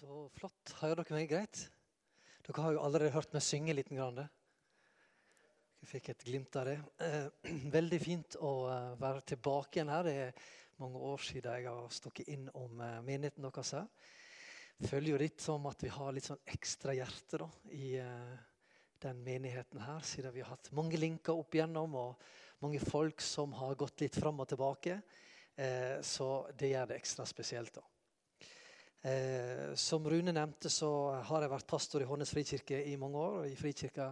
Så flott. Hører dere meg greit? Dere har jo allerede hørt meg synge litt. Grann. Jeg fikk et glimt av det. Eh, veldig fint å eh, være tilbake igjen her. Det er mange år siden jeg har stukket inn om eh, menigheten deres her. Føler jo litt som at vi har litt sånn ekstra hjerte da, i den menigheten her, siden vi har hatt mange linker opp igjennom og mange folk som har gått litt fram og tilbake. Så det gjør det ekstra spesielt. da. Eh, som Rune nevnte, så har jeg vært pastor i Hånes frikirke i mange år. I frikirka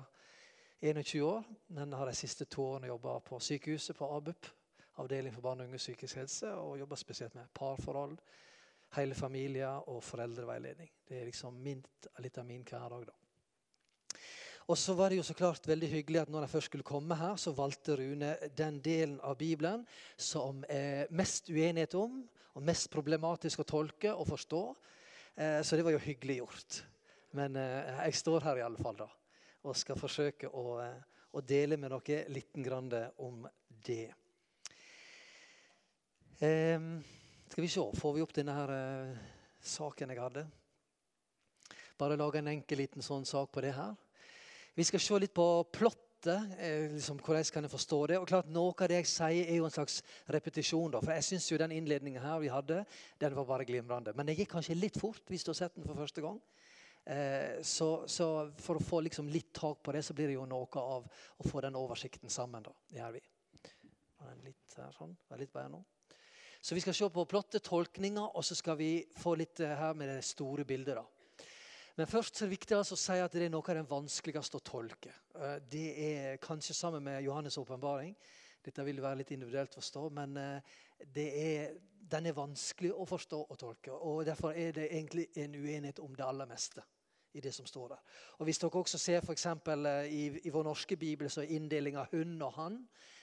21 år. men har de siste to årene jobba på sykehuset på ABUP. Avdeling for barn og unge psykisk helse. Og jobba spesielt med parforhold, hele familier og foreldreveiledning. Det er liksom mint, litt av min hverdag. da. Og så var det jo så klart veldig hyggelig at når jeg først skulle komme her, så valgte Rune den delen av Bibelen som er mest uenighet om, og mest problematisk å tolke og forstå. Eh, så det var jo hyggelig gjort. Men eh, jeg står her i alle fall da, og skal forsøke å, eh, å dele med dere litt om det. Skal vi se, får vi opp denne her saken jeg hadde? Bare lage en enkel liten sånn sak på det her. Vi skal se litt på plott dette. Eh, liksom, hvordan kan jeg forstå det? Og klart Noe av det jeg sier, er jo en slags repetisjon. da, for Jeg syns den innledningen her vi hadde, den var bare glimrende. Men det gikk kanskje litt fort hvis du har sett den for første gang. Eh, så, så, for å få liksom litt tak på det, så blir det jo noe av å få den oversikten sammen. da, Det gjør vi. Litt her, sånn. Litt bedre nå. Så vi skal se på plotte tolkninger, og så skal vi få litt eh, her med det store bildet. da. Men først er det viktig altså å si at det er noe av det vanskeligste å tolke. Eh, det er kanskje sammen med Johannes' åpenbaring. Dette vil være litt individuelt å forstå, men eh, er, den er vanskelig å forstå og tolke. og Derfor er det egentlig en uenighet om det aller meste i det som står der. Og Hvis dere også ser for eh, i, i vår norske bibel så er inndelinga hun og han.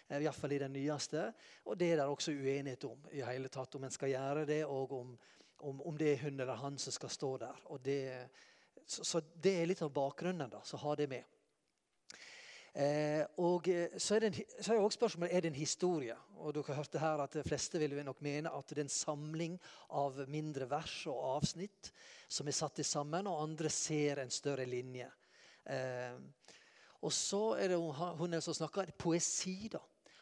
Iallfall i den nyeste. Og det er det også uenighet om. i hele tatt, Om en skal gjøre det, og om, om, om det er hun eller han som skal stå der. Og det så, så, det er litt av bakgrunnen. da, så ha det med. Eh, og eh, så er, det også spørsmålet er det en historie. og dere hørte her at De fleste vil nok mene at det er en samling av mindre vers og avsnitt som er satt sammen, og andre ser en større linje. Eh, og så er det hun som snakker poesi. da.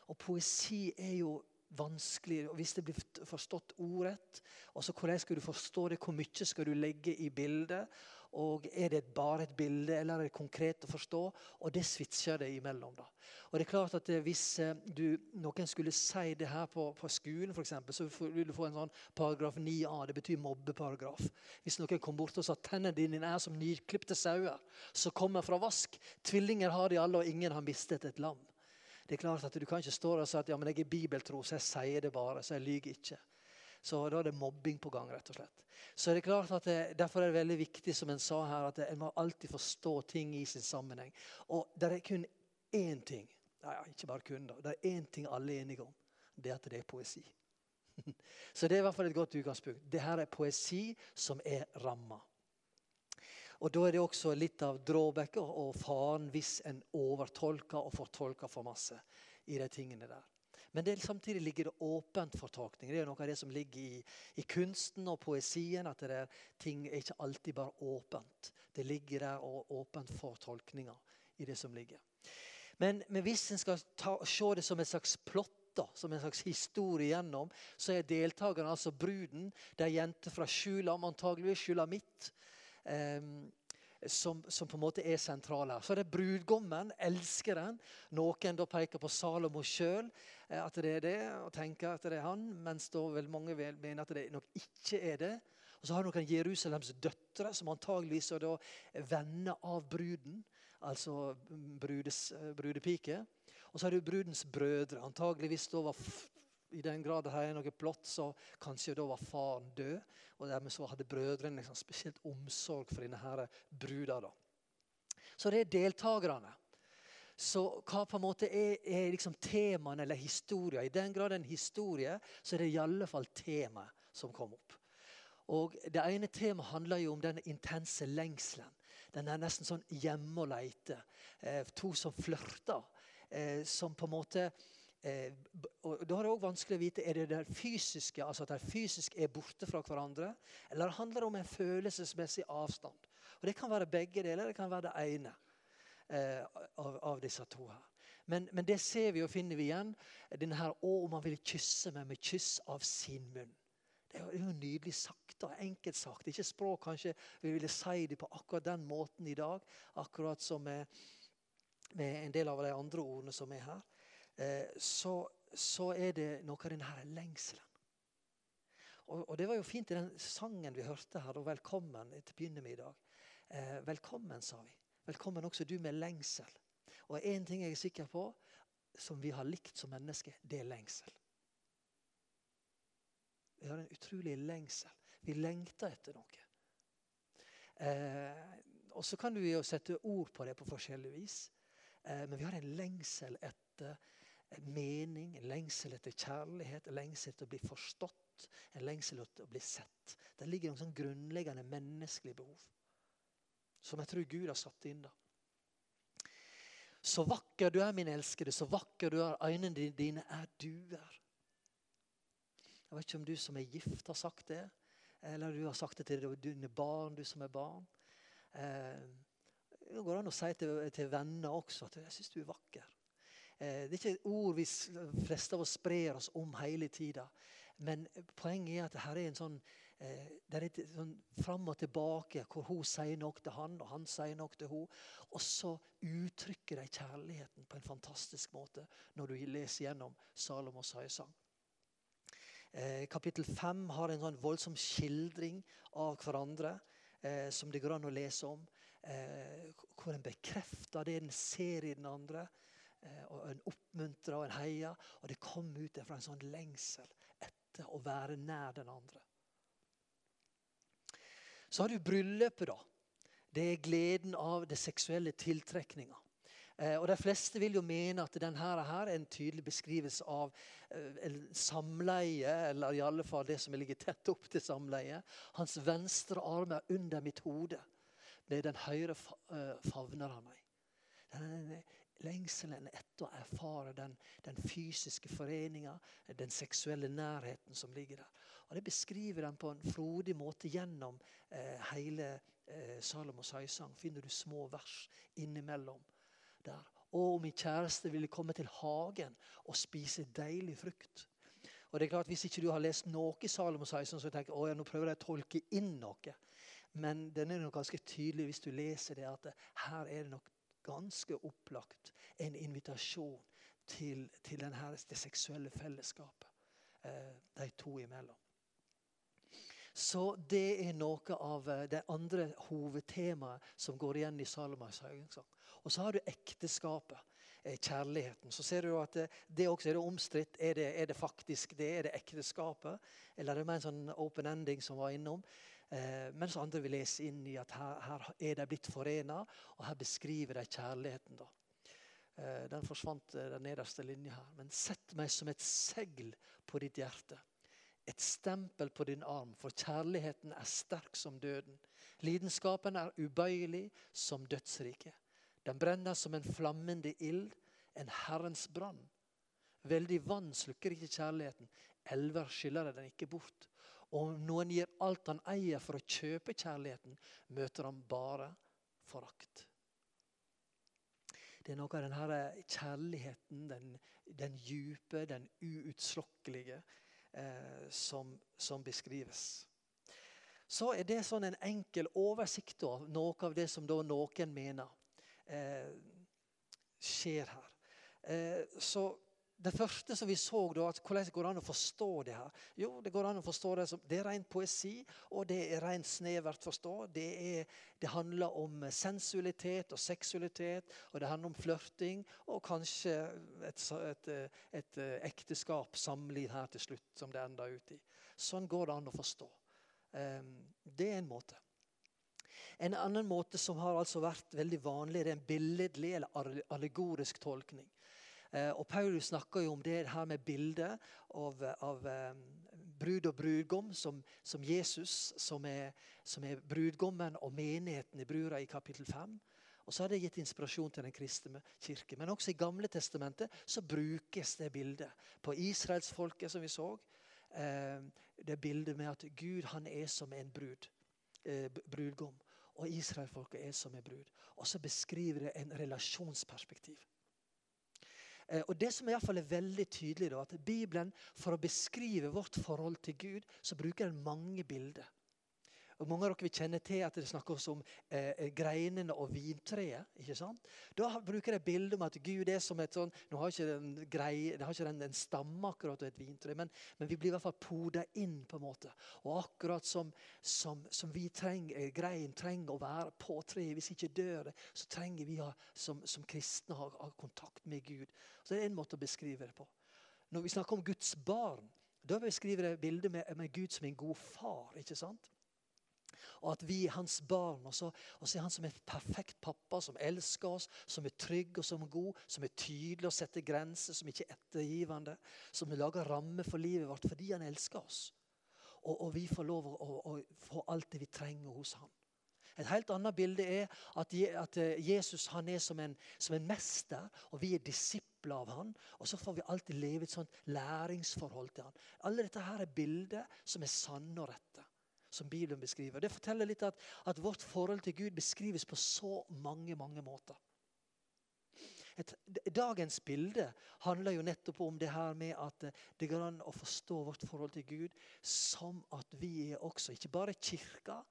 Og poesi er jo vanskelig. og Hvis det blir forstått ordrett, og så hvordan skal du forstå det, hvor mye skal du legge i bildet? Og Er det bare et bilde, eller er det konkret å forstå? Og Det switcher det imellom. da. Og det er klart at eh, Hvis eh, du, noen skulle si det her på, på skolen, for eksempel, så vil du få en sånn paragraf 9a. Det betyr mobbeparagraf. Hvis noen kom bort og sa tennene dine er som nyklipte sauer som kommer fra vask. Tvillinger har de alle, og ingen har mistet et lam. Det er klart at Du kan ikke stå der og si at ja, men jeg er bibeltro, så jeg sier det bare. så jeg lyger ikke. Så da er det mobbing på gang. rett og slett. Så er det klart at det, Derfor er det veldig viktig som en sa her, at en må alltid forstå ting i sin sammenheng. Og det er kun én ting nei, ikke bare kun da, det er én ting alle er enige om. Det er at det er poesi. Så det er i hvert fall et godt utgangspunkt. Det her er poesi som er ramma. Og Da er det også litt av drawbacket og faren hvis en overtolker og fortolker for masse i de tingene der. Men det, samtidig ligger det åpent for tolkning. Det er noe av det som ligger i, i kunsten og poesien. At det er, ting er ikke alltid bare åpent. Det ligger der og åpent for tolkninger i det som ligger. Men, men hvis en skal ta, se det som et slags plott som en slags historie gjennom, så er deltakerne altså bruden. Det er jenter fra Sjulam, antageligvis Sjulamitt. Um, som, som, på en måte er sentral her. Så er det brudgommen, elskeren. Noen da peker på Salomo sjøl, eh, at det er det, og tenker at det er han. Mens da vil mange vil mene at det nok ikke er det. Og så har du noen Jerusalems døtre, som antageligvis er venner av bruden. Altså brudes, eh, brudepike. Og så har du brudens brødre. Antageligvis da var i den grad det er noe plott, så kanskje da var faren død. Og dermed så hadde brødrene liksom spesielt omsorg for denne her bruda. da. Så det er deltakerne. Så hva på en måte er, er liksom temaene eller historia? I den grad det er en historie, så er det i alle fall temaet som kom opp. Og Det ene temaet handler jo om den intense lengselen. Den er nesten sånn hjemme og leite. Eh, to som flørter. Eh, som på en måte Eh, og Da er det også vanskelig å vite er det det fysiske, altså at det fysisk er borte fra hverandre, eller handler det om en følelsesmessig avstand. Og Det kan være begge deler. Det kan være det ene eh, av, av, disse to her. Men, men, det ser vi og finner vi igjen. Denne her, 'Å, om han ville kysse meg med kyss av sin munn'. Det er jo nydelig sagt og enkelt sagt. Ikke språk kanskje vi ville si det på akkurat den måten i dag, akkurat som med, med en del av de andre ordene som er her. Eh, så, så, er det noe av denne lengselen. Og, og, Det var jo fint i den sangen vi hørte her, og 'Velkommen' til å begynne med i dag. Eh, velkommen, sa vi. Velkommen også du med lengsel. Og én ting jeg er sikker på, som vi har likt som mennesker, det er lengsel. Vi har en utrolig lengsel. Vi lengter etter noe. Eh, og så kan du jo sette ord på det på forskjellig vis. Eh, men vi har en lengsel etter mening, en lengsel etter kjærlighet, en lengsel etter å bli forstått, en lengsel etter å bli sett. Det ligger noen sånn grunnleggende menneskelige behov som jeg tror Gud har satt inn. da. Så vakker du er, min elskede, så vakker du er, øynene dine er duer. Jeg vet ikke om du som er gift, har sagt det. Eller du har sagt det til dine barn, du som er barn. Eh, det går an å si til, til venner også at 'jeg syns du er vakker'. Eh, det er ikke ord vi fleste av oss sprer oss om hele tida. Men poenget er at her er en sånn eh, det er et sånn fram og tilbake, hvor hun sier noe til han, og han sier noe til hun. Og så uttrykker de kjærligheten på en fantastisk måte når du leser gjennom Salomos høysang. Eh, kapittel 5 har en sånn voldsom skildring av hverandre som det går an å lese om. Hvor en bekrefter det en ser i den andre. Eh, og En oppmuntrer og en heier. Og det kom ut fra en sånn lengsel etter å være nær den andre. Så har du bryllupet, da. Det er gleden av det seksuelle tiltrekninga. Eh, og De fleste vil jo mene at denne her er en tydelig beskrivelse av eh, samleie, eller i alle fall det som ligger tett opp til samleie. Hans venstre arm er under mitt hode. Med den høyre favner han meg. Lengselen etter å erfare den, den fysiske foreninga, den seksuelle nærheten som ligger der. Og Det beskriver den på en frodig måte gjennom eh, hele eh, Salomos høysang. Finner du små vers innimellom der. Og min kjæreste ville komme til hagen og spise deilig frukt. Og det er klart, Hvis ikke du har lest noe i Salomos høysang, så tenker jeg, nå prøver jeg å tolke inn noe. Men den er nok ganske tydelig hvis du leser det, at her er det nok ganske opplagt en invitasjon til, til denne, det seksuelle fellesskapet eh, de to imellom. Så det er noe av eh, det andre hovedtemaet som går igjen i Salomos høyensang. Og så har du ekteskapet, eh, kjærligheten. Så ser du at det, det også er det omstridt. Er det, er det faktisk det? Er det ekteskapet? Eller er det mer en sånn open ending som var innom? Eh, mens andre vil lese inn i at her, her er de blitt forena, og her beskriver de kjærligheten. da. Eh, den forsvant eh, den nederste linja her. Men sett meg som et segl på ditt hjerte. Et stempel på din arm, for kjærligheten er sterk som døden. Lidenskapen er ubøyelig som dødsriket. Den brenner som en flammende ild, en Herrens brann. Veldig vann slukker ikke kjærligheten. Elver skyller den ikke bort. Og når noen gir alt han eier for å kjøpe kjærligheten, møter han bare forakt. Det er noe av denne kjærligheten, den, den dype, den uutslokkelige, eh, som, som, beskrives. Så er det sånn en enkel oversikt av noe av det som noen mener eh, skjer her. Eh, så det første som vi så, da, at hvordan går det an å forstå det her? Jo, Det går an å forstå det som det er ren poesi, og det er rent snevert forstå. Det, er, det, handler om sensualitet og seksualitet, og det handler om flørting og kanskje et, et, et, et ekteskap, samliv her til slutt, som det ender ut i. Sånn går det an å forstå. Ehm, det er en måte. En annen måte som har altså vært veldig vanlig, det er en billedlig eller allegorisk tolkning. Eh, og Paulus snakker jo om det her med bildet av, av um, brud og brudgom som, som Jesus, som er, som er, brudgommen og menigheten i brura i kapittel 5. Og så har det gitt inspirasjon til den kristne kirke. Men også i Gamle testamentet så brukes det bildet. På israelsfolket, som vi så. Eh, det bildet med at Gud han er som en brud, eh, brudgom. Og israelfolket er som en brud. Og så beskriver det en relasjonsperspektiv. Eh, og det som i hvert fall er veldig tydelig da, at Bibelen, For å beskrive vårt forhold til Gud så bruker den mange bilder. Og Mange av dere vil kjenne til at det snakkes om eh, greinene og vintreet. ikke sant? Da bruker jeg bildet om at Gud er som et sånn Nå har ikke den, grei, har ikke den en stamme akkurat og et vintre, men, men, vi blir i hvert fall poda inn. på en måte. Og akkurat som, som, som vi trenger, eh, grein trenger å være på treet, hvis ikke dør det, så trenger vi ha, som, som kristne å ha, kontakt med Gud. Så Det er en måte å beskrive det på. Når vi snakker om Guds barn, da beskriver jeg bildet med, med Gud som en god far. ikke sant? Og at vi er hans barn. Og så, og så er han som en perfekt pappa som elsker oss, som er trygg og som er god, som er tydelig og setter grenser, som ikke er ettergivende, som lager rammer for livet vårt fordi han elsker oss. Og, og vi får lov å, å, å få alt det vi trenger hos ham. Et helt annet bilde er at, at eh, Jesus han er som en, som en, mester, og vi er disipler av han. Og så får vi alltid leve et sånt læringsforhold til han. Alle dette her er bilder som er sanne og rette som Bibelen beskriver. Det forteller litt at, at vårt forhold til Gud beskrives på så mange, mange måter. Et, dagens bilde handler jo nettopp om det her med at eh, det går an å forstå vårt forhold til Gud som at vi er også ikke bare kirka,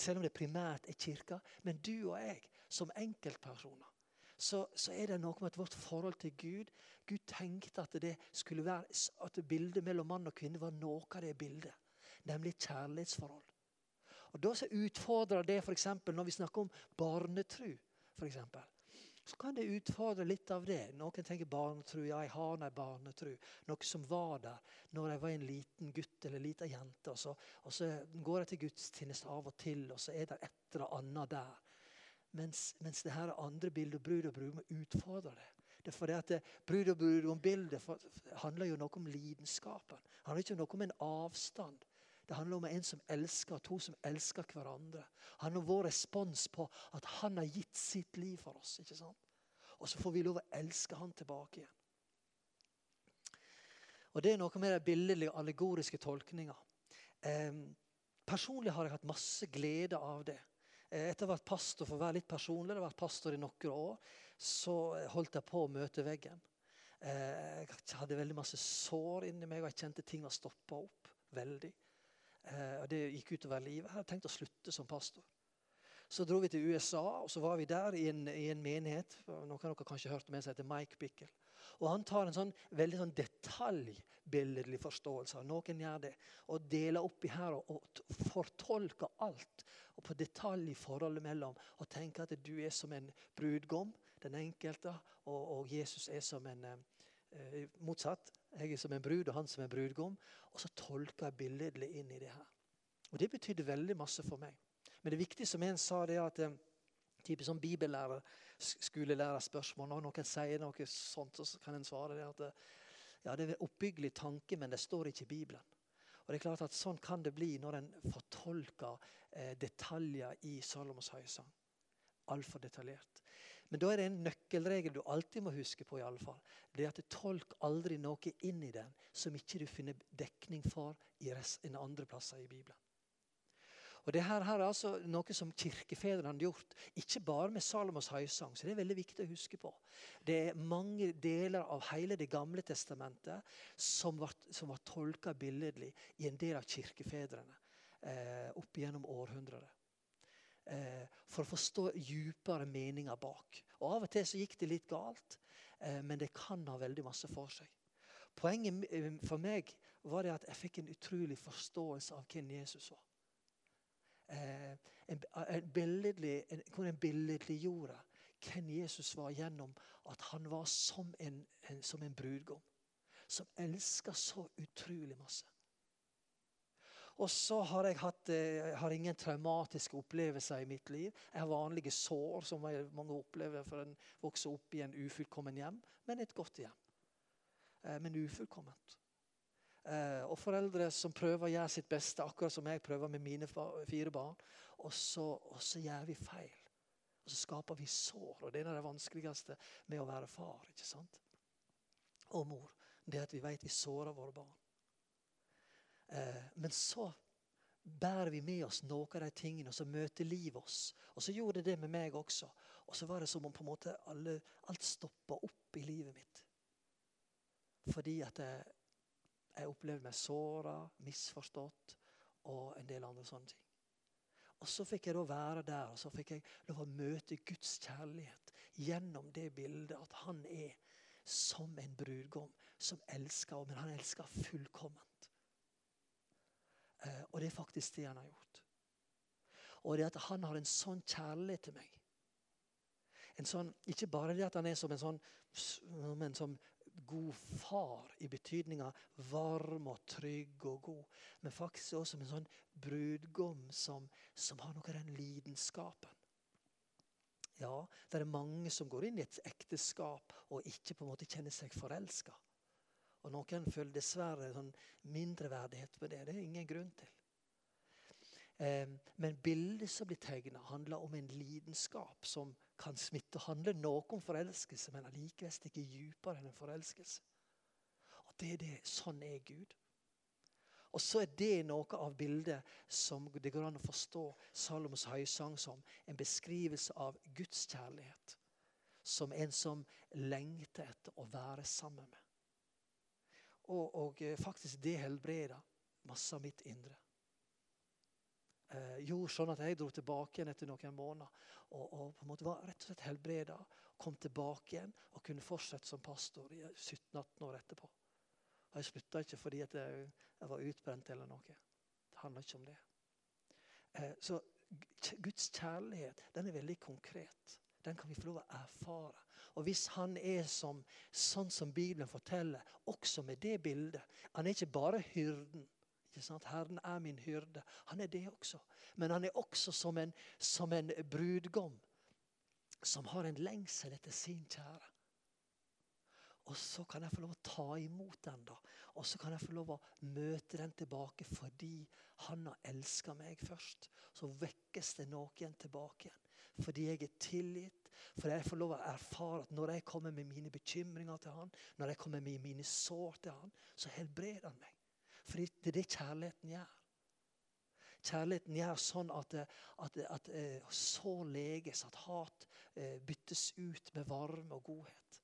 selv om det primært er kirka, men du og jeg som enkeltpersoner. Så, så, er det noe med at vårt forhold til Gud Gud tenkte at det være, at bildet mellom mann og kvinne var noe av det bildet nemlig kjærlighetsforhold. Og Da utfordrer det f.eks. når vi snakker om barnetru. For eksempel, så kan det utfordre litt av det. Noen tenker barnetru. Ja, jeg har en barnetru. Noe som var der når jeg var en liten gutt eller en liten jente. Og så, og så går jeg til gudstjeneste av og til, og så er det et eller annet der. Mens, mens det her andre bildet, brud og brudgom, utfordrer det. Det er fordi at Brud og brudgom-bildet handler jo noe om lidenskapen. Det handler ikke om noe om en avstand. Det handler om en som elsker, to som elsker hverandre. Det handler om vår respons på at han har gitt sitt liv for oss. ikke sant? Og så får vi lov å elske han tilbake igjen. Og Det er noe med den billedlige, allegoriske tolkninga. Eh, personlig har jeg hatt masse glede av det. Eh, etter å ha vært pastor, for å være litt personlig, jeg har vært pastor i noen år, så holdt jeg på å møte veggen. Eh, jeg hadde veldig masse sår inni meg, og jeg kjente ting var stoppa opp veldig. Eh, og Det gikk utover livet. Jeg hadde tenkt å slutte som pastor. Så dro vi til USA, og så var vi der i en, i en menighet. Noen av dere kanskje hørt om en som heter Mike Bickel. Og Han tar en sånn veldig sånn detaljbilledlig forståelse. Noen gjør det. Og deler oppi her og, og fortolker alt. Og på detalj i forholdet mellom. Og tenker at du er som en brudgom, den enkelte, og, og Jesus er som en eh, motsatt. Jeg er som en brud, og han som en brudgom. Og så tolker jeg billedlig inn i det her. Og Det betydde veldig masse for meg. Men det viktige som en sa, det er at eh, type som bibellærer, skolelærerspørsmål Når noen sier noe sånt, så kan en svare det at eh, ja, det er en oppbyggelig tanke, men det står ikke i Bibelen. Og det er klart at Sånn kan det bli når en fortolker eh, detaljer i Salomos høysang. Altfor detaljert. Men da er det en nøkkelregel du alltid må huske på. I alle fall. Det er at du Tolk aldri noe inn i den som ikke du finner dekning for i resten andre plasser i Bibelen. Og det her, her er altså noe som kirkefedrene har gjort, ikke bare med Salomos høysang. så Det er veldig viktig å huske på. Det er mange deler av hele Det gamle testamentet som var, som var tolka billedlig i en del av kirkefedrene eh, opp gjennom århundret. Eh, for å forstå djupere meninger bak. Og Av og til så gikk det litt galt, eh, men det kan ha veldig masse for seg. Poenget eh, for meg var det at jeg fikk en utrolig forståelse av hvem Jesus var. En, en billedlig, en, en billedliggjorde hvem Jesus var gjennom at han var som en, en, som brudgom. Som elska så utrolig masse. Og så har jeg hatt, jeg eh, har ingen traumatiske opplevelser i mitt liv. Jeg har vanlige sår, som mange opplever for en vokser opp i en ufullkommen hjem, men et godt hjem. Eh, men ufullkomment. Eh, og foreldre som prøver å gjøre sitt beste, akkurat som jeg prøver med mine fire barn. Og så, og så gjør vi feil. Og så skaper vi sår. Og det er det vanskeligste med å være far ikke sant? og mor. Det at vi vet vi sårer våre barn. Eh, men så bærer vi med oss noe av de tingene, og så møter livet oss. Og så gjorde det det med meg også. Og så var det som om på en måte alle, alt stoppa opp i livet mitt. Fordi at jeg, jeg opplevde meg såra, misforstått og en del andre sånne ting. Og Så fikk jeg da være der og så fikk jeg lov å møte Guds kjærlighet gjennom det bildet at han er som en brudgom som elsker, men han elsker fullkomment. Eh, og det er faktisk det han har gjort. Og det at han har en sånn kjærlighet til meg. En sånn, ikke bare det at han er som en sånn, men som god far i betydninga varm og trygg og god, men faktisk også som en sånn brudgom som, som har noe av den lidenskapen. Ja, det er mange som går inn i et ekteskap og ikke på en måte kjenner seg forelska. Og noen føler dessverre sånn mindreverdighet på det. Det er ingen grunn til. Men bildet som blir tegna, handler om en lidenskap som kan smitte. handler noe om forelskelse, men allikevel stikker dypere enn en forelskelse. Og det er det. Sånn er Gud. Og så er det noe av bildet som det går an å forstå Salomos høysang som en beskrivelse av Guds kjærlighet. Som en som lengter etter å være sammen med. Og, og eh, faktisk det helbreda masse av mitt indre eh, gjorde sånn at jeg dro tilbake igjen etter noen måneder. Og, og, på en måte var rett og slett helbreda. Kom tilbake igjen og kunne fortsette som pastor i 17-18 år etterpå. Og Jeg slutta ikke fordi jeg, jeg, var utbrent eller noe. Det handler ikke om det. Eh, så Guds kjærlighet den er veldig konkret. Den kan vi få lov å erfare. Og hvis han er som, sånn som Bibelen forteller, også med det bildet Han er ikke bare hyrden Ikke sant? Herren er min hyrde. Han er det også. Men han er også som en, som en brudgom som har en lengsel etter sin kjære. Og så kan jeg få lov å ta imot den, da. Og så kan jeg få lov å møte den tilbake fordi han har elska meg først. Så vekkes det noen tilbake igjen. Fordi jeg er tilgitt. Fordi jeg får lov å erfare at når jeg kommer med mine bekymringer til han, når jeg kommer med mine sår til han, så helbreder han meg. For det er det kjærligheten gjør. Kjærligheten gjør sånn at, at, at eh, så leges, at hat eh, byttes ut med varme og godhet.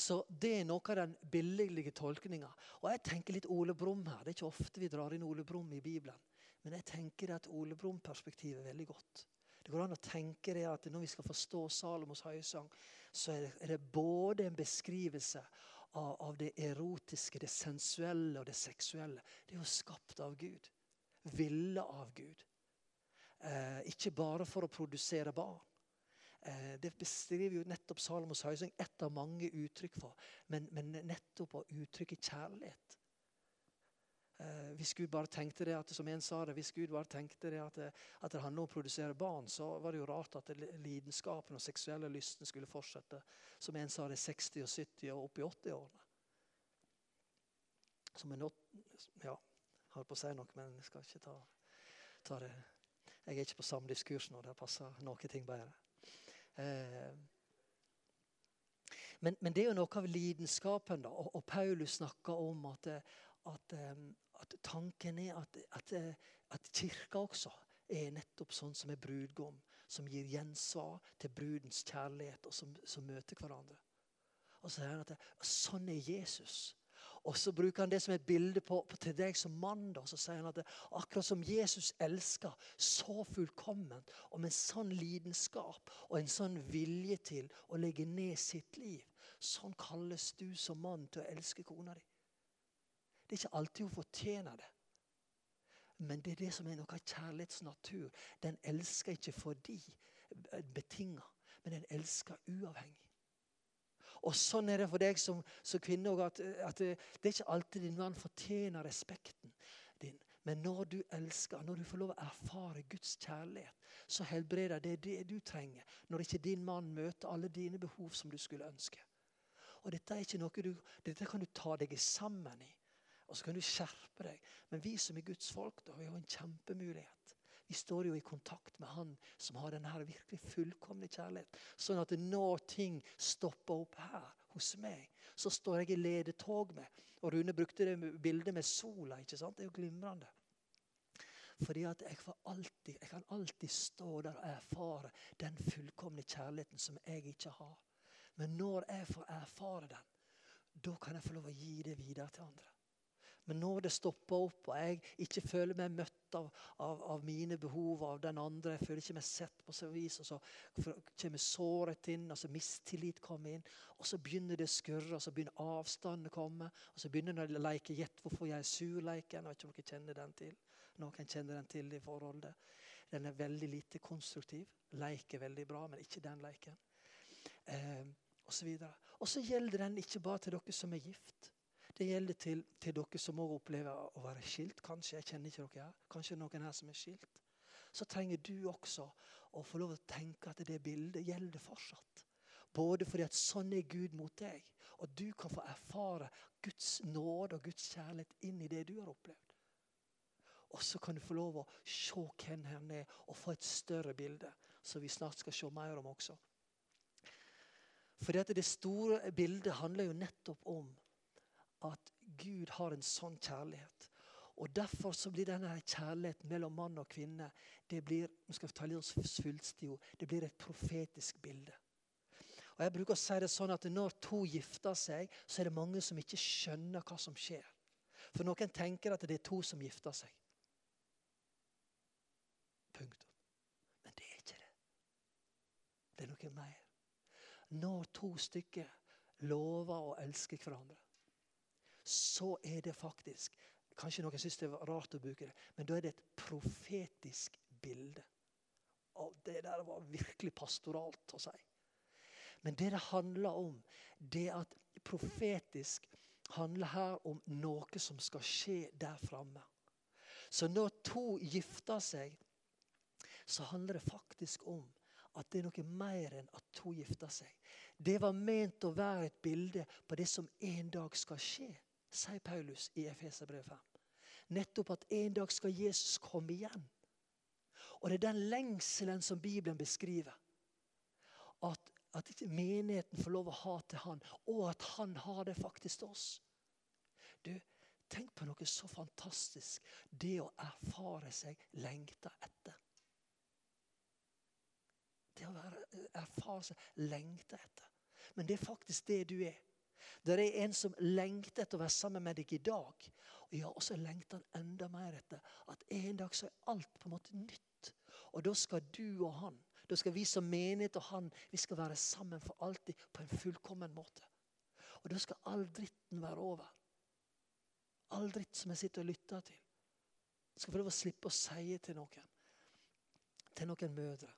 Så Det er noe av den billige tolkninga. Og jeg tenker litt Ole Brumm her. Det er ikke ofte vi drar inn Ole Brumm i Bibelen. Men jeg tenker at Ole Brumm-perspektivet er veldig godt. Det går an å tenke det at Når vi skal forstå Salomos høysang, så er det både en beskrivelse av, av, det erotiske, det sensuelle og det seksuelle. Det er jo skapt av Gud. Ville av Gud. Eh, ikke bare for å produsere barn. Eh, det beskriver jo nettopp Salomos høysang ett av mange uttrykk for. Men, men nettopp å uttrykke kjærlighet. Eh, hvis Gud bare tenkte det at, som en sa det, hvis Gud bare tenkte det at, at det handler om å produsere barn, så var det jo rart at lidenskapen og seksuelle lysten skulle fortsette. Som en sa det, 60 og 70 og opp i 80-årene. Som en Ja, holdt på å si noe, men jeg skal ikke ta, ta det Jeg er ikke på samlivskurs nå. Det passer noen ting bedre. Eh, men, men, det er jo noe av lidenskapen. da, og, og Paulus snakker om at, at, at tanken er at, at, at kirka også er nettopp sånn som er brudgom. Som gir gjensvar til brudens kjærlighet, og som, som møter hverandre. Og så sier han at sånn er Jesus. Og så bruker han det som et bilde på, på til deg som mann. Da, så sier han at det, akkurat som Jesus elsker så fullkomment, og med en sånn lidenskap og en sånn vilje til å legge ned sitt liv, sånn kalles du som mann til å elske kona di. Det er ikke alltid hun fortjener det. Men det er det som er noe av kjærlighets natur. Den elsker ikke fordi betinga, men den elsker uavhengig. Og Sånn er det for deg som, som kvinne. At, at, det er ikke alltid din mann fortjener respekten din. Men når du elsker, når du får lov å erfare Guds kjærlighet, så helbreder det det du trenger. Når ikke din mann møter alle dine behov som du skulle ønske. Og Dette er ikke noe du, dette kan du ta deg sammen i. Og så kan du skjerpe deg. Men vi som er Guds folk, da, vi jo en kjempemulighet. Vi står jo i kontakt med Han som har denne virkelig fullkomne kjærlighet. Sånn at når ting stopper opp her hos meg, så står jeg i ledetog med. Og Rune brukte det bildet med sola. ikke sant? Det er jo glimrende. Fordi at jeg, alltid, jeg, kan alltid stå der og erfare den fullkomne kjærligheten som jeg ikke har. Men når jeg får erfare den, da kan jeg få lov å gi det videre til andre. Men når det stopper opp, og jeg ikke føler meg møtt av, av, av mine behov av den andre, jeg føler ikke meg sett på sånn vis, og så kommer såret inn, og så mistillit kommer inn, og så begynner det å skurre, og så begynner avstanden å komme, og så begynner det å leke 'gjett hvorfor jeg er sur'-leiken. Jeg vet ikke om dere kjenner den til. Noen kjenner den til i forholdet. Den er veldig lite konstruktiv. Leik er veldig bra, men ikke den leiken. Eh, og så, og så gjelder den ikke bare til dere som er gift. Det gjelder til, til dere som òg opplever å være skilt. Kanskje jeg kjenner ikke dere her. Kanskje noen her som er skilt. Så trenger du også å få lov å tenke at det bildet gjelder fortsatt. Både fordi at sånn er Gud mot deg, og du kan få erfare Guds nåde og Guds kjærlighet inn i det du har opplevd. Og så kan du få lov å se hvem han er, og få et større bilde, som vi snart skal se mer om også. Fordi at Det store bildet handler jo nettopp om at Gud har en sånn kjærlighet. Og Derfor så blir denne kjærligheten mellom mann og kvinne det blir vi skal ta litt svulstig det blir et profetisk bilde. Og jeg bruker å si det sånn at Når to gifter seg, så er det mange som ikke skjønner hva som skjer. For noen tenker at det er to som gifter seg. Punktum. Men det er ikke det. Det er noe mer. Når to stykker lover å elske hverandre, så er det faktisk Kanskje noen syns det er rart å bruke det, men da er det et profetisk bilde. Og det der var virkelig pastoralt å si. Men det det handler om, det at profetisk handler her om noe som skal skje der framme. Så når to gifter seg, så handler det faktisk om at det er noe mer enn at to gifter seg. Det var ment å være et bilde på det som en dag skal skje sier Paulus i Efeserbrevet 5. Nettopp at en dag skal Jesus komme igjen. Og det er den lengselen som Bibelen beskriver. At, at menigheten får lov å ha til han, og at han har det faktisk til oss. Du, Tenk på noe så fantastisk. Det å erfare seg lengta etter. Det å erfare seg lengta etter. Men det er faktisk det du er. Det er en som lengter etter å være sammen med deg i dag. Og ja, også lengter han enda mer etter at en dag så er alt på en måte nytt. Og da skal du og han, da skal vi som menighet og han, vi skal være sammen for alltid på en fullkommen måte. Og da skal all dritten være over. All dritt som jeg sitter og lytter til. Jeg skal få lov å slippe å si til noen, til noen mødre,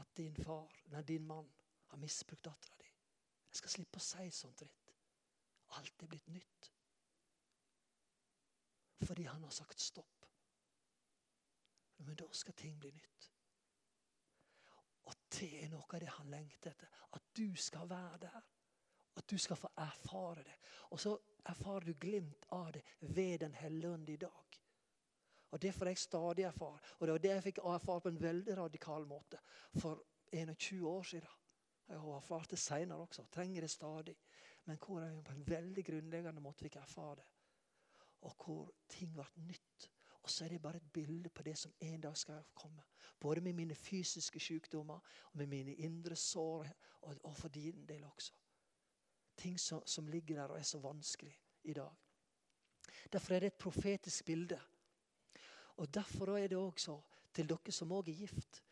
at din far, nei, din mann har misbrukt dattera di. Jeg skal slippe å si sånt dritt. Alt er blitt nytt. Fordi han har sagt stopp. Men da skal ting bli nytt. Og det er noe av det han lengter etter. At du skal være der. At du skal få erfare det. Og så erfarer du glimt av det ved Den hellige ånd i dag. Og Det får jeg stadig erfare. Og det var det jeg fikk erfare på en veldig radikal måte for 21 år siden. Jeg har erfart det seinere også. Trenger det stadig. Men hvor jeg på en veldig grunnleggende måte fikk erfare det. Og hvor ting ble nytt. Og så er det bare et bilde på det som en dag skal komme. Både med mine fysiske sykdommer og med mine indre sår, og, og for din del også. Ting som, som ligger der og er så vanskelig i dag. Derfor er det et profetisk bilde. Og Derfor er det også til dere som òg er gift.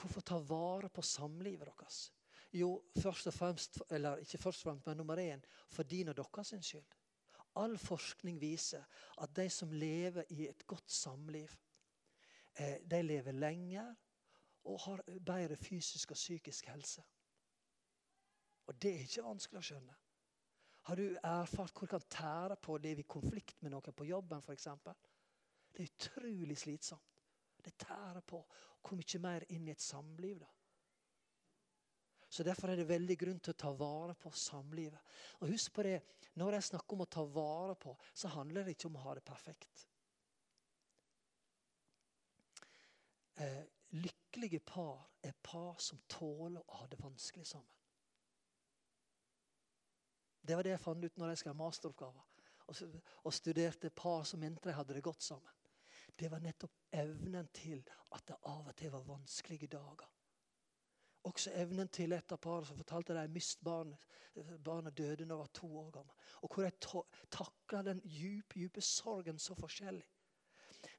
Hvorfor ta vare på samlivet deres? Jo, først og fremst, eller ikke først og fremst, men nummer én for din og deres skyld. All forskning viser at de som lever i et godt samliv, eh, de lever lenger og har bedre fysisk og psykisk helse. Og det er ikke vanskelig å skjønne. Har du erfart hvor det kan tære på å leve i konflikt med noen på jobben f.eks.? Det er utrolig slitsomt. Det tærer på. Hvor mye mer inn i et samliv, da? Så Derfor er det veldig grunn til å ta vare på samlivet. Og husk på det, Når jeg snakker om å ta vare på, så handler det ikke om å ha det perfekt. eh, lykkelige par er par som tåler å ha det vanskelig sammen. Det var det jeg fant ut når jeg skrev masteroppgaver og, og studerte par som mente de hadde det godt sammen. Det var nettopp evnen til at det av og til var vanskelige dager. Også evnen til et av parene som fortalte at de mistet barnet. Barnet døde da de var to år gammel. Og hvor de takla den dype, dype sorgen så forskjellig.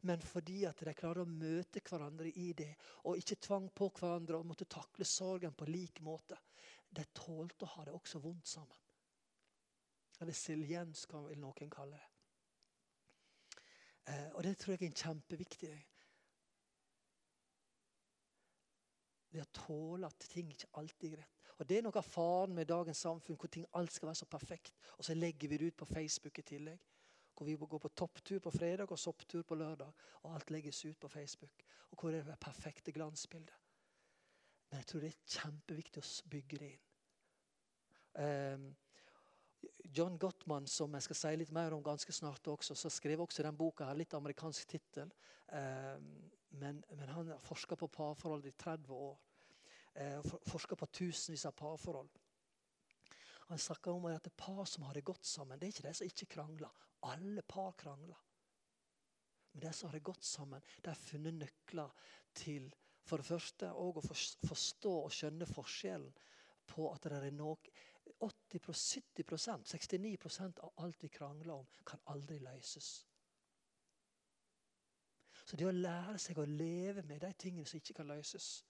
Men fordi at de klarte å møte hverandre i det, og ikke tvang på hverandre og måtte takle sorgen på lik måte. De tålte å ha det også vondt sammen. Eller siljens, vel noen kalle det. Eh, og det tror jeg er kjempeviktig. Det å tåle at ting ikke alltid er greit. Og Det er noe av faren med dagens samfunn, hvor ting alt skal være så perfekt. Og så legger vi det ut på Facebook i tillegg. Hvor vi går på topptur på fredag og sopptur på lørdag. Og alt legges ut på Facebook. Og hvor er det perfekte glansbildet. Men jeg tror det er kjempeviktig å bygge det inn. Um, John Gottman, som jeg skal si litt mer om ganske snart også, så skrev også den boka her, litt amerikansk tittel. Eh, men, men, han forska på parforhold i 30 år. Eh, forska på tusenvis av parforhold. Han snakker om at det er par som har det godt sammen, det er ikke de som ikke krangler. Alle par krangler. Men de som har det godt sammen, de har funnet nøkler til for det første å forstå og skjønne forskjellen på at det er noe 80 70% 69% av alt vi krangler om, kan aldri løses. Så det å lære seg å leve med de tingene som ikke kan løses,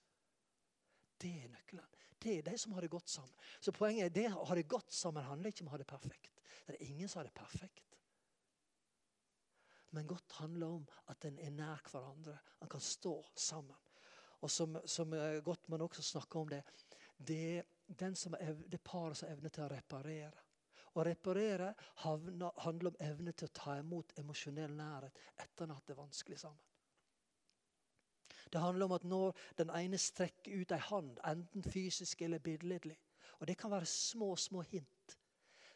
det er nøkkelen. Det er de som har det godt sammen. Så poenget er det å ha det godt sammen handler ikke om å ha det perfekt. Det er ingen som har det perfekt. Men godt handler om at en er nær hverandre. En kan stå sammen. Og som, som eh, Gottmann også snakker om det, det er, det paret som har evne til å reparere. Å reparere handler om evne til å ta imot emosjonell nærhet etter at det er vanskelig sammen. Det handler om at når den ene strekker ut ei hand, enten fysisk eller billedlig Og det kan være små, små hint.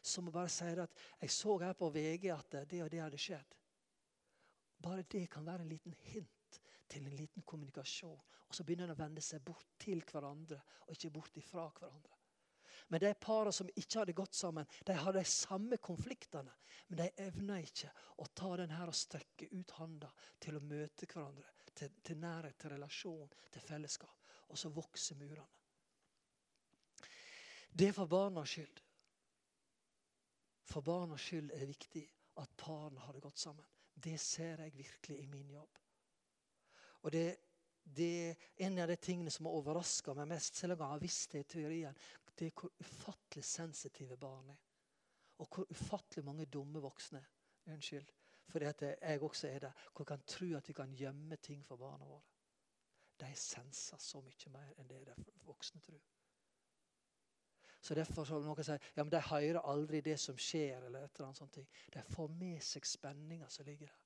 Som bare sier at 'Jeg så her på VG at det og det hadde skjedd'. Bare det kan være en liten hint til en liten kommunikasjon. Og så begynner en å vende seg bort til hverandre og ikke bort ifra hverandre. Men de parene som ikke har det godt sammen, de har de samme konfliktene. Men de evna ikke å ta den her og strekke ut handa til å møte hverandre. Til, til nærhet, til relasjon, til fellesskap. Og så vokser murene. Det er for barnas skyld. For barnas skyld er det viktig at parene har det godt sammen. Det ser jeg virkelig i min jobb. Og det, det er en av de tingene som har overraska meg mest, selv om jeg har visst det i teorien, det er hvor ufattelig sensitive barn er. Og hvor ufattelig mange dumme voksne Unnskyld. Fordi at jeg også er der. Hvor kan tro at vi kan gjemme ting for barna våre. De senser så mye mer enn det de voksne tror. Så Derfor så noen sier ja, men de hører aldri det som skjer. eller et eller annet sånt. De får med seg spenninga som ligger der.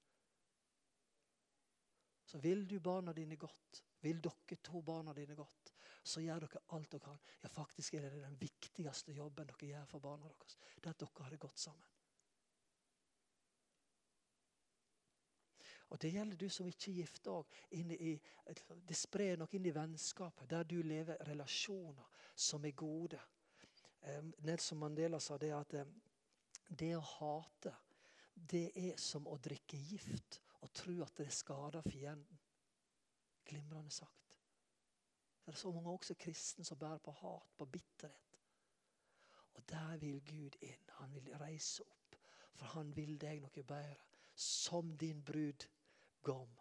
Så vil du barna dine godt, vil dere to barna dine godt, så gjør dere alt dere kan. Ja, faktisk er det den viktigste jobben dere gjør for barna deres. Det er at dere har det godt sammen. Og Det gjelder du som ikke er gift òg. Det sprer noe inn i vennskapet, der du lever relasjoner som er gode. Nelson Mandela sa det at det å hate, det er som å drikke gift og tro at det skader fienden. Glimrende sagt. Det er så mange også kristne som bærer på hat, på bitterhet. Og der vil Gud inn. Han vil reise opp, for han vil deg noe bedre. Som din brudgom,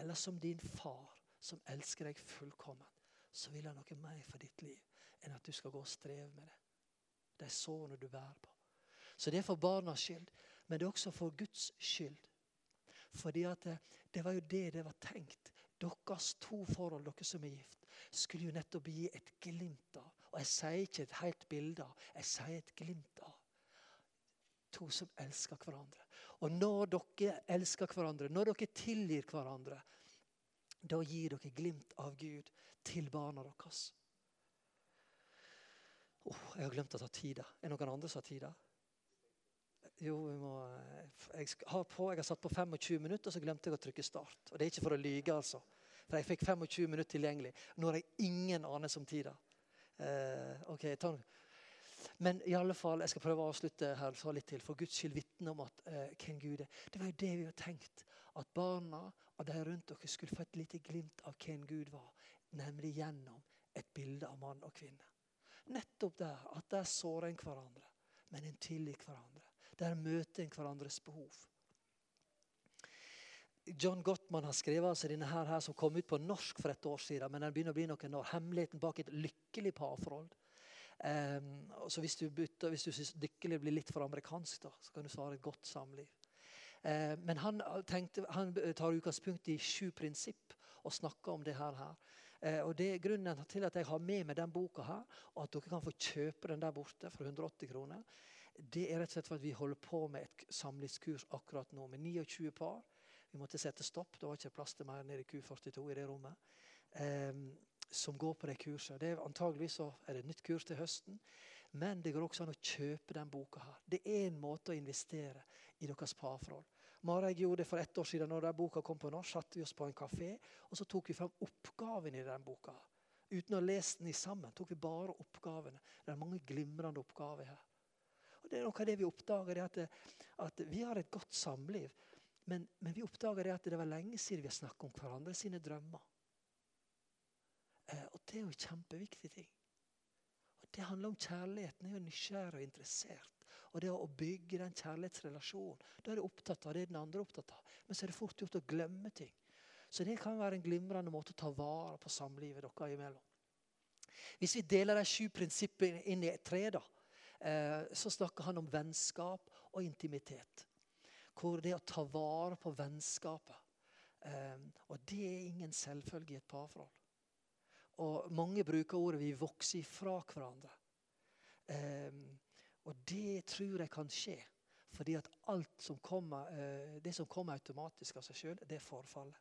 eller som din far, som elsker deg fullkomment, så vil han noe mer for ditt liv enn at du skal gå og streve med det. Det er sårene du bærer på. Så det er for barnas skyld, men det er også for Guds skyld. Fordi det, det var jo det det var tenkt. Deres to forhold, dere som er gift, skulle jo nettopp gi et glimt av. Og jeg sier ikke et helt bilde jeg sier et glimt av. To som elsker hverandre. Og når dere elsker hverandre, når dere tilgir hverandre, da gir dere glimt av Gud til barna deres. Oh, jeg har glemt å ta tida. Er det noen andre som har tida? Jo, vi må, jeg, har på, jeg har satt på 25 minutter, så glemte jeg å trykke start. Og Det er ikke for å lyge, altså. For jeg fikk 25 minutter tilgjengelig. Nå har jeg ingen anelse om tida. Eh, ok, ta men i alle fall, jeg skal prøve å avslutte her så litt til. For Guds skyld vitne om at eh, hvem Gud er. Det var jo det vi har tenkt. At barna og de rundt dere skulle få et lite glimt av hvem Gud var. Nemlig gjennom et bilde av mann og kvinne. Nettopp der at der sårer en hverandre, men en tilgir hverandre. Der møter en hverandres behov. John Gottman har skrevet altså denne her, her, som kom ut på norsk for et år siden. Men den begynner å bli noen år. Hemmeligheten bak et lykkelig parforhold. Um, så hvis du, bytter, hvis du syns lykkelig blir litt for amerikansk, da, så kan du svare et godt samliv. Uh, men han, tenkte, han, tar utgangspunkt i sju prinsipp og snakker om det her. her. Uh, og det er Grunnen til at jeg har med meg den boka her, og at dere kan få kjøpe den der borte for 180 kroner, det er rett og slett for at vi holder på med et samlivskurs akkurat nå med 29 par. Vi måtte sette stopp. Det var ikke plass til mer nede i Q42 i det rommet. Um, som går på det kurset. Det er Antageligvis er det et nytt kurs til høsten. Men det går også an å kjøpe den boka. her. Det er en måte å investere i deres parforhold. Mara jeg gjorde det for ett år siden. når den boka kom på norsk, satte vi oss på en kafé og så tok vi fram oppgaven i den boka. Uten å lese den i sammen tok vi bare oppgavene. Det er mange glimrende oppgaver her. Og det er noe av det Vi oppdager at, at vi har et godt samliv. Men, men vi oppdager det at det var lenge siden vi har snakket om hverandre sine drømmer. Eh, og det er jo kjempeviktig ting. Og Det handler om kjærligheten. Jeg er nysgjerrig og interessert. Og det å bygge den kjærlighetsrelasjonen. Da er du opptatt av det den andre er opptatt av. Men så er det fort gjort å glemme ting. Så det kan være en glimrende måte å ta vare på samlivet dere imellom. Hvis vi deler de sju prinsippene inn i tre, da, så snakker han om vennskap og intimitet. Hvor det å ta vare på vennskapet. Eh, og det er ingen selvfølge i et parforhold. Og mange bruker ordet 'vi vokser ifra hverandre'. Um, og det tror jeg kan skje. Fordi at alt som kommer, det som kommer automatisk av seg sjøl, det er forfallet.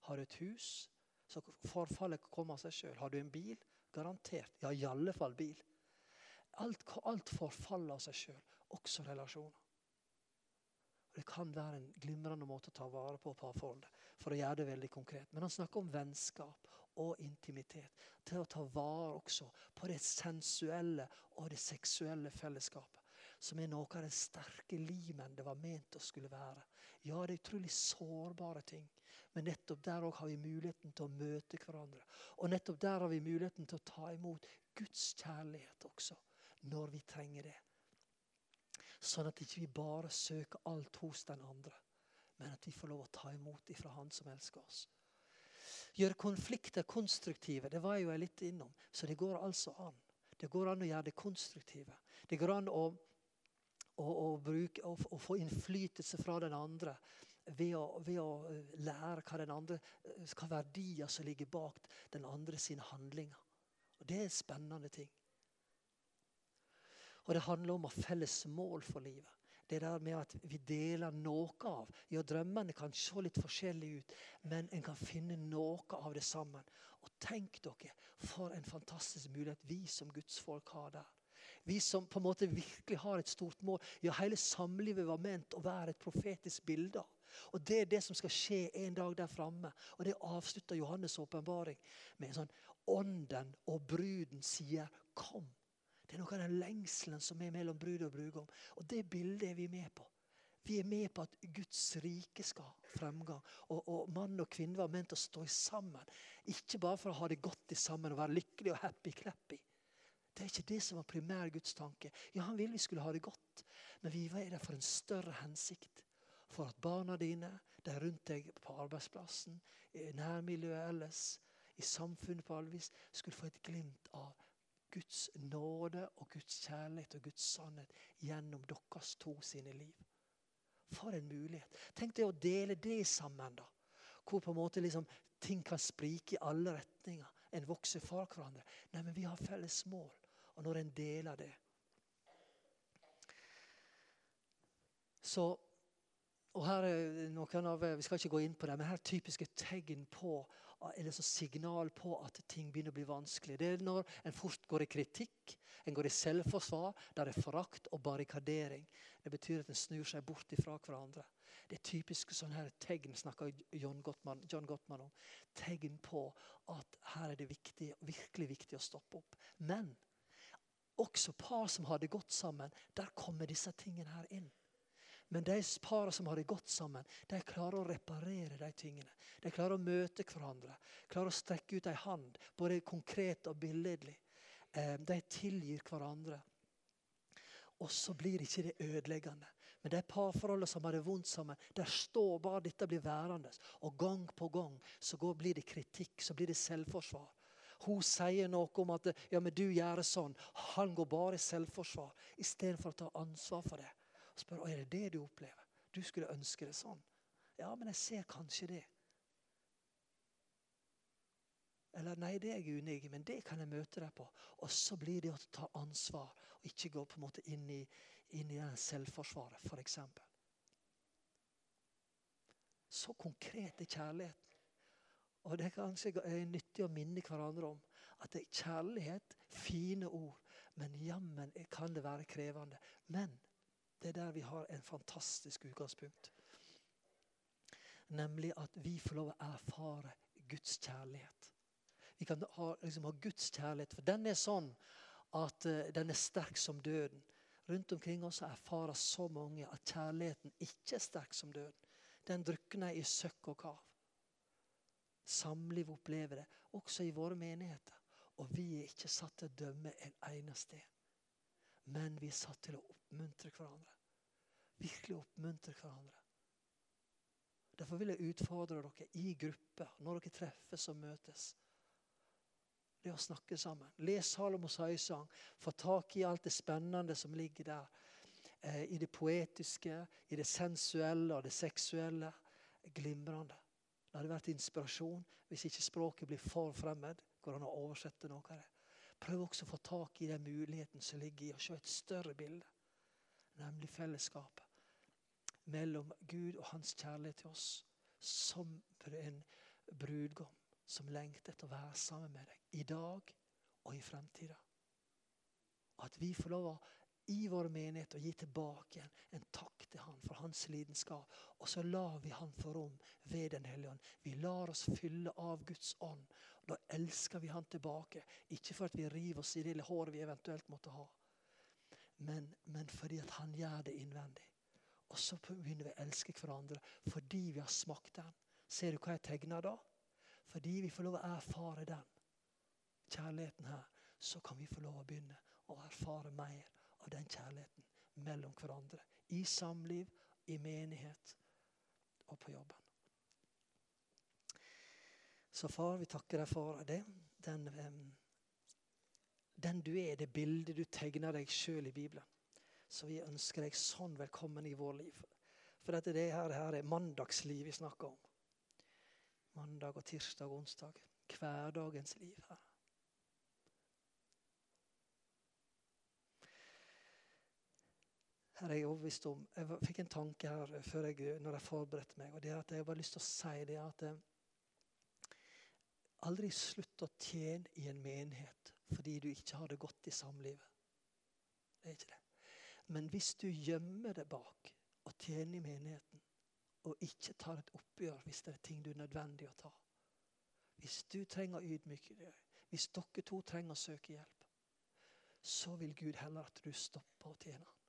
Har du et hus, så forfallet kommer av seg sjøl. Har du en bil? Garantert. Ja, i alle fall bil. Alt, alt forfaller av seg sjøl, også relasjoner. Det kan være en glimrende måte å ta vare på parforholdet for å gjøre det veldig konkret. Men han snakker om vennskap og intimitet. Til å ta vare også på det sensuelle og det seksuelle fellesskapet. Som er noe av den sterke limen det var ment å skulle være. Ja, det er utrolig sårbare ting. Men nettopp der har vi muligheten til å møte hverandre. Og nettopp der har vi muligheten til å ta imot Guds kjærlighet også. Når vi trenger det. Sånn at ikke vi ikke bare søker alt hos den andre, men at vi får lov å ta imot ifra Han som elsker oss. Gjøre konflikter konstruktive. Det var jeg jo litt innom. Så det går altså an. Det går an å gjøre det konstruktive. Det går an å, å, å, bruke, å, få innflytelse fra den andre ved å, ved å, eh, lære hva, andre, eh, hva verdier som ligger bak den andre sine handlinger. Og Det er en spennende ting. Og Det handler om å felles mål for livet det der med at vi deler noe av. Ja, drømmene kan se litt forskjellige ut, men en kan finne noe av det sammen. Og tenk dere, for en fantastisk mulighet vi som Guds folk har der. Vi som på en måte virkelig har et stort mål. Ja, Hele samlivet var ment å være et profetisk bilde. Og Det er det som skal skje en dag der framme. Og det avslutter Johannes' åpenbaring med en sånn Ånden og bruden sier 'kom'. Det er noe av den lengselen som er mellom brud og brudgom. Og det bildet er vi med på. Vi er med på at Guds rike skal ha fremgang. Og, og mann og kvinne var ment å stå sammen. Ikke bare for å ha det godt sammen og være lykkelig og happy-clappy. Det er ikke det som var primær Guds tanke. Ja, Han ville vi skulle ha det godt, men vi var der for en større hensikt. For at barna dine, de rundt deg på arbeidsplassen, i nærmiljøet ellers, i samfunnet på alle vis, skulle få et glimt av Guds nåde og Guds kjærlighet og Guds sannhet gjennom deres to sine liv. For en mulighet. Tenk deg å dele det sammen. da. Hvor på en måte liksom ting kan sprike i alle retninger. En vokser fra hverandre. Nei, men vi har felles mål. Og når en deler det Så og her er noen av, Vi skal ikke gå inn på det, men her er typiske tegn på er det så signal på at ting begynner å bli vanskelig. Det er når en fort går i kritikk, en går i selvforsvar, der det er forakt og barrikadering. Det betyr at en snur seg bort ifra hverandre. Det er typisk sånn her tegn snakker John Gottman, John Gottman om. Tegn på at her er det viktig, virkelig viktig å stoppe opp. Men også par som har det godt sammen, der kommer disse tingene her inn. Men de parene som har det godt sammen, de klarer å reparere de tingene. De klarer å møte hverandre, klarer å strekke ut en hand, både konkret og billedlig. Eh, de tilgir hverandre. Og så blir ikke det ødeleggende. Men de parforholdene som har det vondt sammen, der står bare dette blir værende. Og gang på gang så går, blir det kritikk, så blir det selvforsvar. Hun sier noe om at ja, men du gjør det sånn. Han går bare i selvforsvar istedenfor å ta ansvar for det spør er det det du opplever. Du skulle ønske det sånn. Ja, men jeg ser kanskje det. Eller nei, det er jeg uenig i, men det kan jeg møte deg på. Og så blir det å ta ansvar og ikke gå på en måte inn i, inn i selvforsvaret, f.eks. Så konkret er kjærligheten. Og det er kanskje nyttig å minne hverandre om at det er kjærlighet, fine ord, men jammen kan det være krevende. Men det er der vi har en fantastisk utgangspunkt. Nemlig at vi får lov å erfare Guds kjærlighet. Vi kan ha, liksom, ha Guds kjærlighet, for den er sånn at uh, den er sterk som døden. Rundt omkring oss erfarer så mange at kjærligheten ikke er sterk som døden. Den drukner i søkk og kav. Samliv opplever det, også i våre menigheter. Og vi er ikke satt til å dømme en eneste en. Men vi er satt til å oppmuntre hverandre. Virkelig oppmuntre hverandre. Derfor vil jeg utfordre dere i grupper, når dere treffes og møtes. Det å snakke sammen. Les Salomos høysang. Få tak i alt det spennende som ligger der. Eh, I det poetiske, i det sensuelle og det seksuelle. Glimrende. Det hadde vært inspirasjon hvis ikke språket blir for fremmed. Går an å oversette noe av det. Prøv også å få tak i den muligheten som ligger i å se et større bilde, nemlig fellesskapet mellom Gud og hans kjærlighet til oss, som en brudgom som lengter etter å være sammen med deg i dag og i fremtida. At vi får lov å i vår menighet og gi tilbake en takk til han for hans lidenskap. Og så lar vi han få rom ved Den hellige ånd. Vi lar oss fylle av Guds ånd. Da elsker vi han tilbake. Ikke for at vi river oss i det håret vi eventuelt måtte ha, men, men fordi at han gjør det innvendig. Og så begynner vi å elske hverandre fordi vi har smakt den. Ser du hva jeg tegner da? Fordi vi får lov å erfare den kjærligheten her, så kan vi få lov å begynne å erfare mer av den kjærligheten mellom hverandre. I samliv, i menighet og på jobben. Så far, vi takker deg for det. Den, den du er, det bildet du tegner deg sjøl i Bibelen. Så vi ønsker deg sånn velkommen i vår liv. For dette det her, her er mandagsliv vi snakker om. Mandag og tirsdag og onsdag. Hverdagens liv her. Her er jeg overbevist om, jeg fikk en tanke her før jeg, når jeg forberedte meg. og det er at Jeg har bare lyst til å si det at jeg aldri slutt å tjene i en menighet fordi du ikke har det godt i samlivet. Det er ikke det. Men hvis du gjemmer deg bak og tjener i menigheten, og ikke tar et oppgjør hvis det er ting du er nødvendig å ta Hvis du trenger å ydmyke deg, hvis dere to trenger å søke hjelp, så vil Gud heller at du stopper å tjene ham.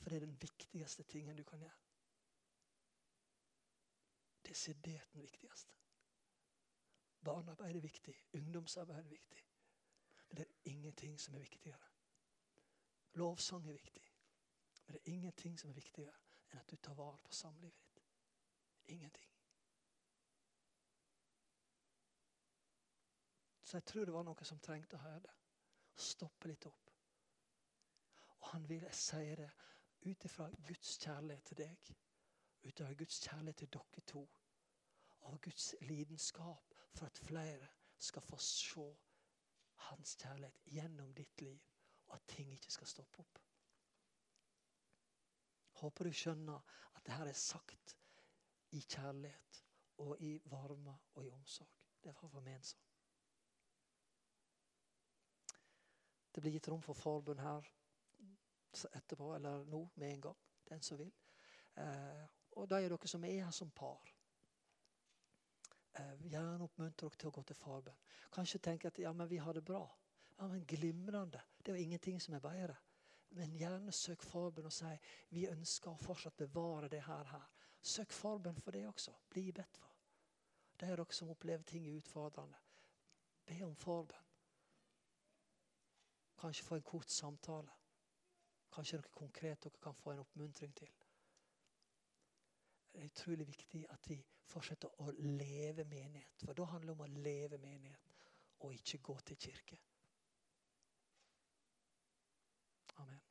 For det er den viktigste tingen du kan gjøre. Desidert den viktigste. Barnearbeid er viktig, ungdomsarbeid er viktig. Men det er ingenting som er viktigere. Lovsang er viktig. Men det er ingenting som er viktigere enn at du tar vare på samlivet ditt. Ingenting. Så jeg tror det var noen som trengte å høre det. Stoppe litt opp. Og han vil jeg det ut ifra Guds kjærlighet til deg, ut ifra Guds kjærlighet til dere to, av Guds lidenskap for at flere skal få se hans kjærlighet gjennom ditt liv, og at ting ikke skal stoppe opp. Håper du skjønner at dette er sagt i kjærlighet og i varme og i omsorg. Det var for ment sånn. Det blir gitt rom for forbund her etterpå, eller nå med en gang. Den som vil. Eh, og de av dere som er her som par, eh, gjerne oppmuntre dere til å gå til forbønn. Kanskje tenke at ja, men vi har det bra. Ja, men Glimrende. Det er jo ingenting som er bedre. Men gjerne søk forbønn og si vi ønsker å fortsatt bevare det her. her. Søk forbønn for det også. Bli bedt for. De av dere som opplever ting utfordrende, be om forbønn. Kanskje få en kort samtale. Kanskje noe konkret dere kan få en oppmuntring til. Det er utrolig viktig at vi fortsetter å leve menighet. For da handler det om å leve menighet, og ikke gå til kirke. Amen.